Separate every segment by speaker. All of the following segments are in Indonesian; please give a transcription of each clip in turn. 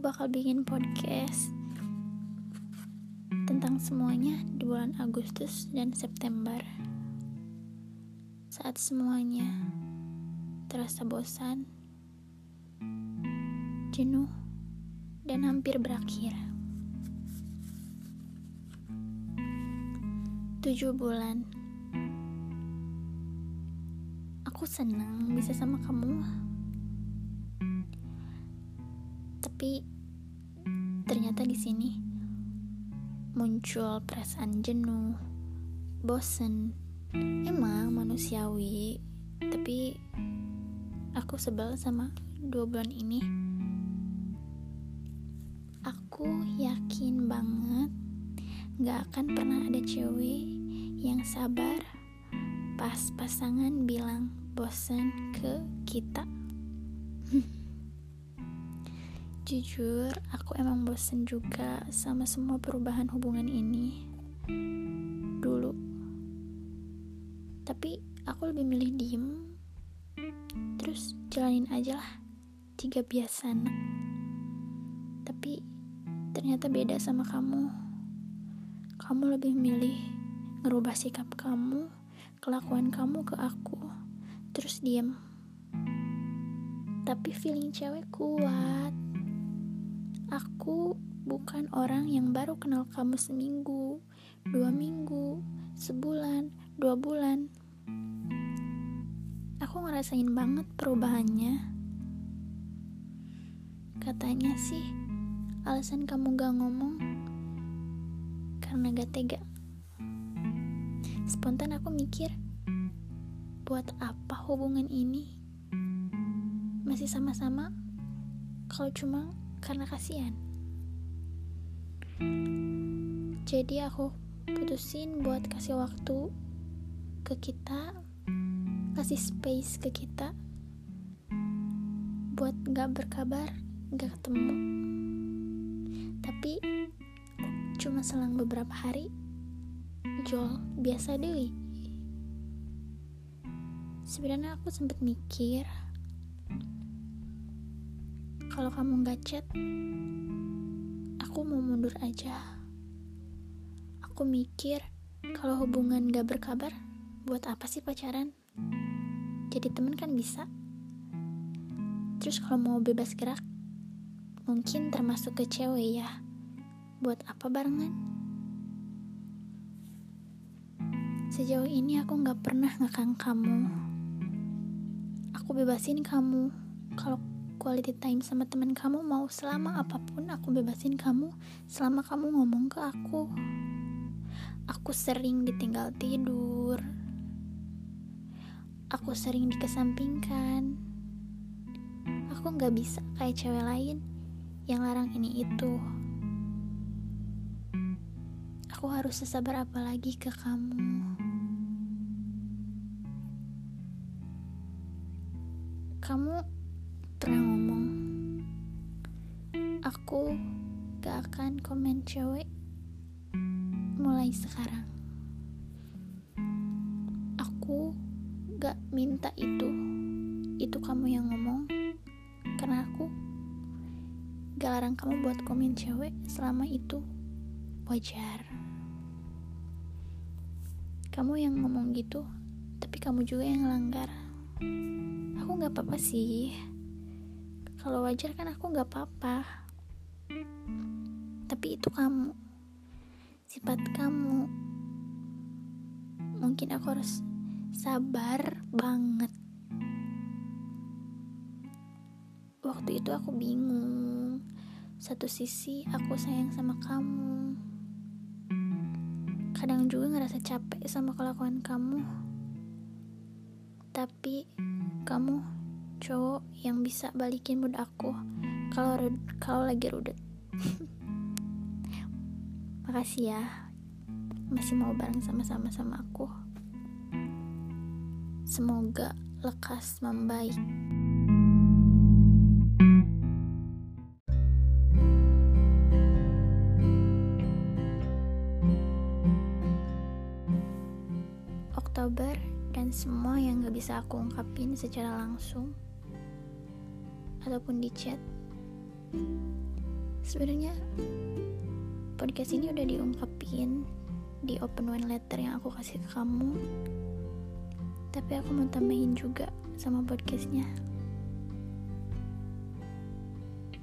Speaker 1: bakal bikin podcast tentang semuanya di bulan Agustus dan September. Saat semuanya terasa bosan, jenuh, dan hampir berakhir. Tujuh bulan. Aku senang bisa sama kamu. Tapi ternyata di sini muncul perasaan jenuh, bosen. Emang manusiawi, tapi aku sebel sama dua bulan ini. Aku yakin banget gak akan pernah ada cewek yang sabar pas pasangan bilang bosan ke kita. Jujur, aku emang bosen juga sama semua perubahan hubungan ini. Dulu. Tapi aku lebih milih diem. Terus jalanin aja lah. Jika biasa. Tapi ternyata beda sama kamu. Kamu lebih milih ngerubah sikap kamu, kelakuan kamu ke aku. Terus diem. Tapi feeling cewek kuat Aku bukan orang yang baru kenal kamu seminggu, dua minggu, sebulan, dua bulan. Aku ngerasain banget perubahannya. Katanya sih, alasan kamu gak ngomong karena gak tega. Spontan aku mikir, buat apa hubungan ini? Masih sama-sama kalau cuma karena kasihan. Jadi aku putusin buat kasih waktu ke kita, kasih space ke kita, buat gak berkabar, gak ketemu. Tapi cuma selang beberapa hari, Jol biasa deh. Sebenarnya aku sempet mikir kalau kamu gak chat, aku mau mundur aja. Aku mikir, kalau hubungan gak berkabar, buat apa sih pacaran? Jadi temen kan bisa. Terus kalau mau bebas gerak, mungkin termasuk ke cewek ya. Buat apa barengan? Sejauh ini aku gak pernah ngekang kamu. Aku bebasin kamu kalau quality time sama teman kamu mau selama apa pun aku bebasin kamu selama kamu ngomong ke aku aku sering ditinggal tidur. Aku sering dikesampingkan. Aku nggak bisa kayak cewek lain yang larang ini itu. Aku harus sesabar apa lagi ke kamu? Kamu pernah ngomong aku gak akan komen cewek mulai sekarang. Aku gak minta itu. Itu kamu yang ngomong. Karena aku gak larang kamu buat komen cewek selama itu wajar. Kamu yang ngomong gitu tapi kamu juga yang langgar aku gak apa-apa sih kalau wajar kan aku nggak apa-apa. Tapi itu kamu. Sifat kamu. Mungkin aku harus sabar banget. Waktu itu aku bingung. Satu sisi aku sayang sama kamu. Kadang juga ngerasa capek sama kelakuan kamu. Tapi kamu cowok yang bisa balikin mood aku kalau kalau lagi rudet makasih ya masih mau bareng sama-sama sama aku. Semoga lekas membaik. Oktober dan semua yang gak bisa aku ungkapin secara langsung ataupun di chat. Sebenarnya podcast ini udah diungkapin di open one letter yang aku kasih ke kamu. Tapi aku mau tambahin juga sama podcastnya.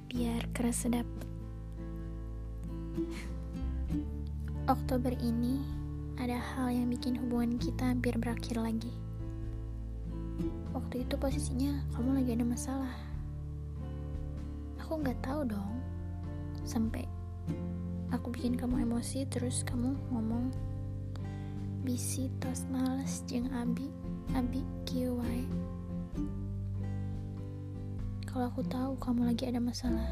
Speaker 1: Biar keras sedap. Oktober ini ada hal yang bikin hubungan kita hampir berakhir lagi. Waktu itu posisinya kamu lagi ada masalah aku nggak tahu dong. Sampai aku bikin kamu emosi terus kamu ngomong bisi tos males jeng abi abi kiwai kalau aku tahu kamu lagi ada masalah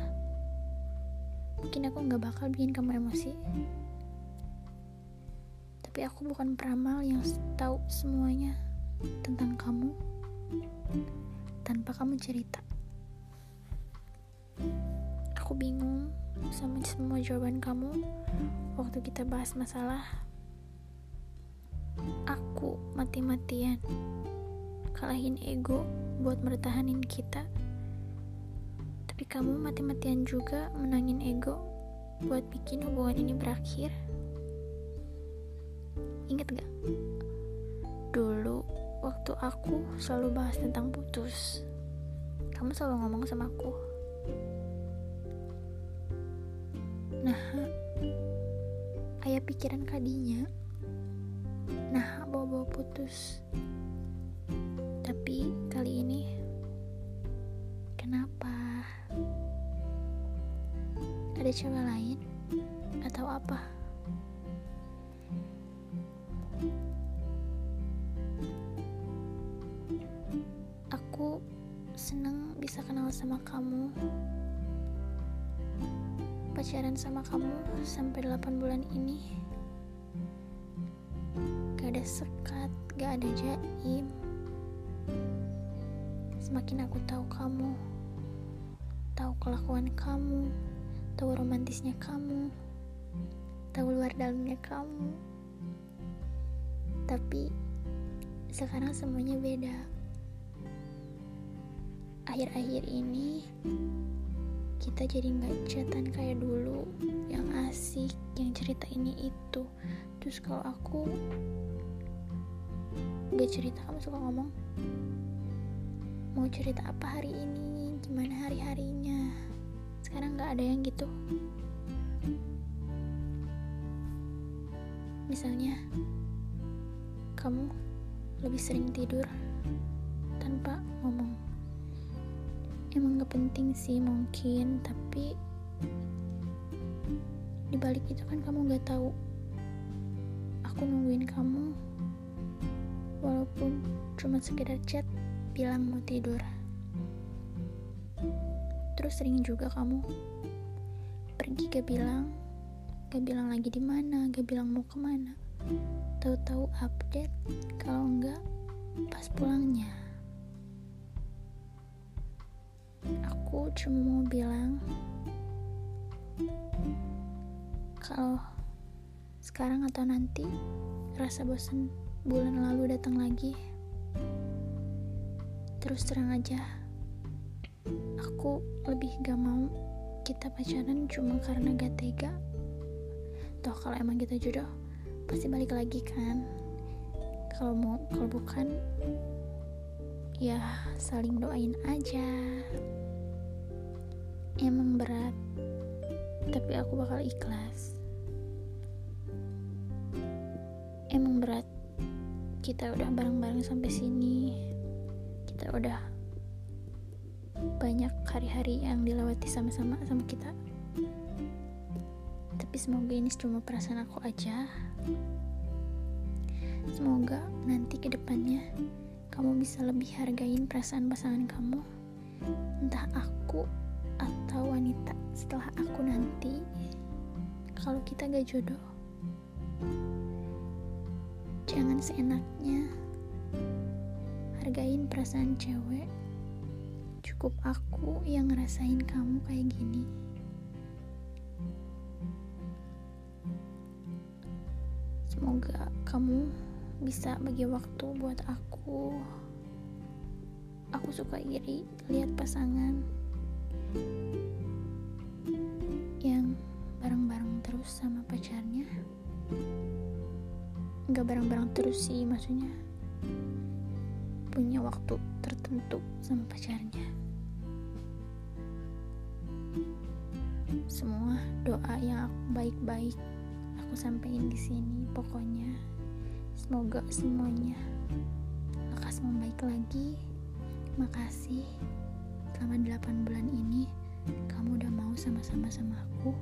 Speaker 1: mungkin aku nggak bakal bikin kamu emosi. Tapi aku bukan peramal yang tahu semuanya tentang kamu. Tanpa kamu cerita aku bingung sama semua jawaban kamu waktu kita bahas masalah aku mati-matian kalahin ego buat mertahanin kita. Tapi kamu mati-matian juga menangin ego buat bikin hubungan ini berakhir. Inget gak? Dulu waktu aku selalu bahas tentang putus kamu selalu ngomong sama aku nah ayah pikiran kadinya nah bawa-bawa putus. Tapi kali ini kenapa? Ada cewek lain atau apa? Aku seneng bisa kenal sama kamu pacaran sama kamu sampai 8 bulan ini gak ada sekat, gak ada jaim. Semakin aku tahu kamu tahu kelakuan kamu tahu romantisnya kamu tahu luar dalamnya kamu. Tapi sekarang semuanya beda. Akhir-akhir ini kita jadi nggak chatan kayak dulu yang asik yang cerita ini itu. Terus kalau aku nggak cerita kamu suka ngomong? Mau cerita apa hari ini? Gimana hari harinya? Sekarang nggak ada yang gitu. Misalnya kamu lebih sering tidur tanpa ngomong emang gak penting sih mungkin. Tapi dibalik itu kan kamu gak tahu. Aku nungguin kamu. Walaupun cuma sekedar chat bilang mau tidur. Terus sering juga kamu pergi gak bilang. Gak bilang lagi di mana gak bilang mau ke mana. Tahu-tahu update kalau enggak pas pulangnya aku cuma mau bilang kalau sekarang atau nanti rasa bosan bulan lalu datang lagi terus terang aja. Aku lebih gak mau kita pacaran cuma karena gak tega. Toh kalau emang kita jodoh pasti balik lagi kan? Kalau mau kalau bukan ya saling doain aja emang berat tapi aku bakal ikhlas. Emang berat kita udah bareng-bareng sampai sini. Kita udah banyak hari-hari yang dilewati sama-sama sama kita. Tapi semoga ini cuma perasaan aku aja. Semoga nanti ke depannya kamu bisa lebih hargain perasaan pasangan kamu. Entah aku atau wanita setelah aku nanti kalau kita gak jodoh jangan seenaknya hargain perasaan cewek. Cukup aku yang ngerasain kamu kayak gini. Semoga kamu bisa bagi waktu buat aku. Aku suka iri lihat pasangan yang bareng-bareng terus sama pacarnya? Nggak bareng-bareng terus sih maksudnya punya waktu tertentu sama pacarnya. Semua doa yang aku baik-baik aku sampaikan di sini pokoknya semoga semuanya lekas membaik lagi. Makasih selama 8 bulan ini kamu udah mau sama-sama sama aku?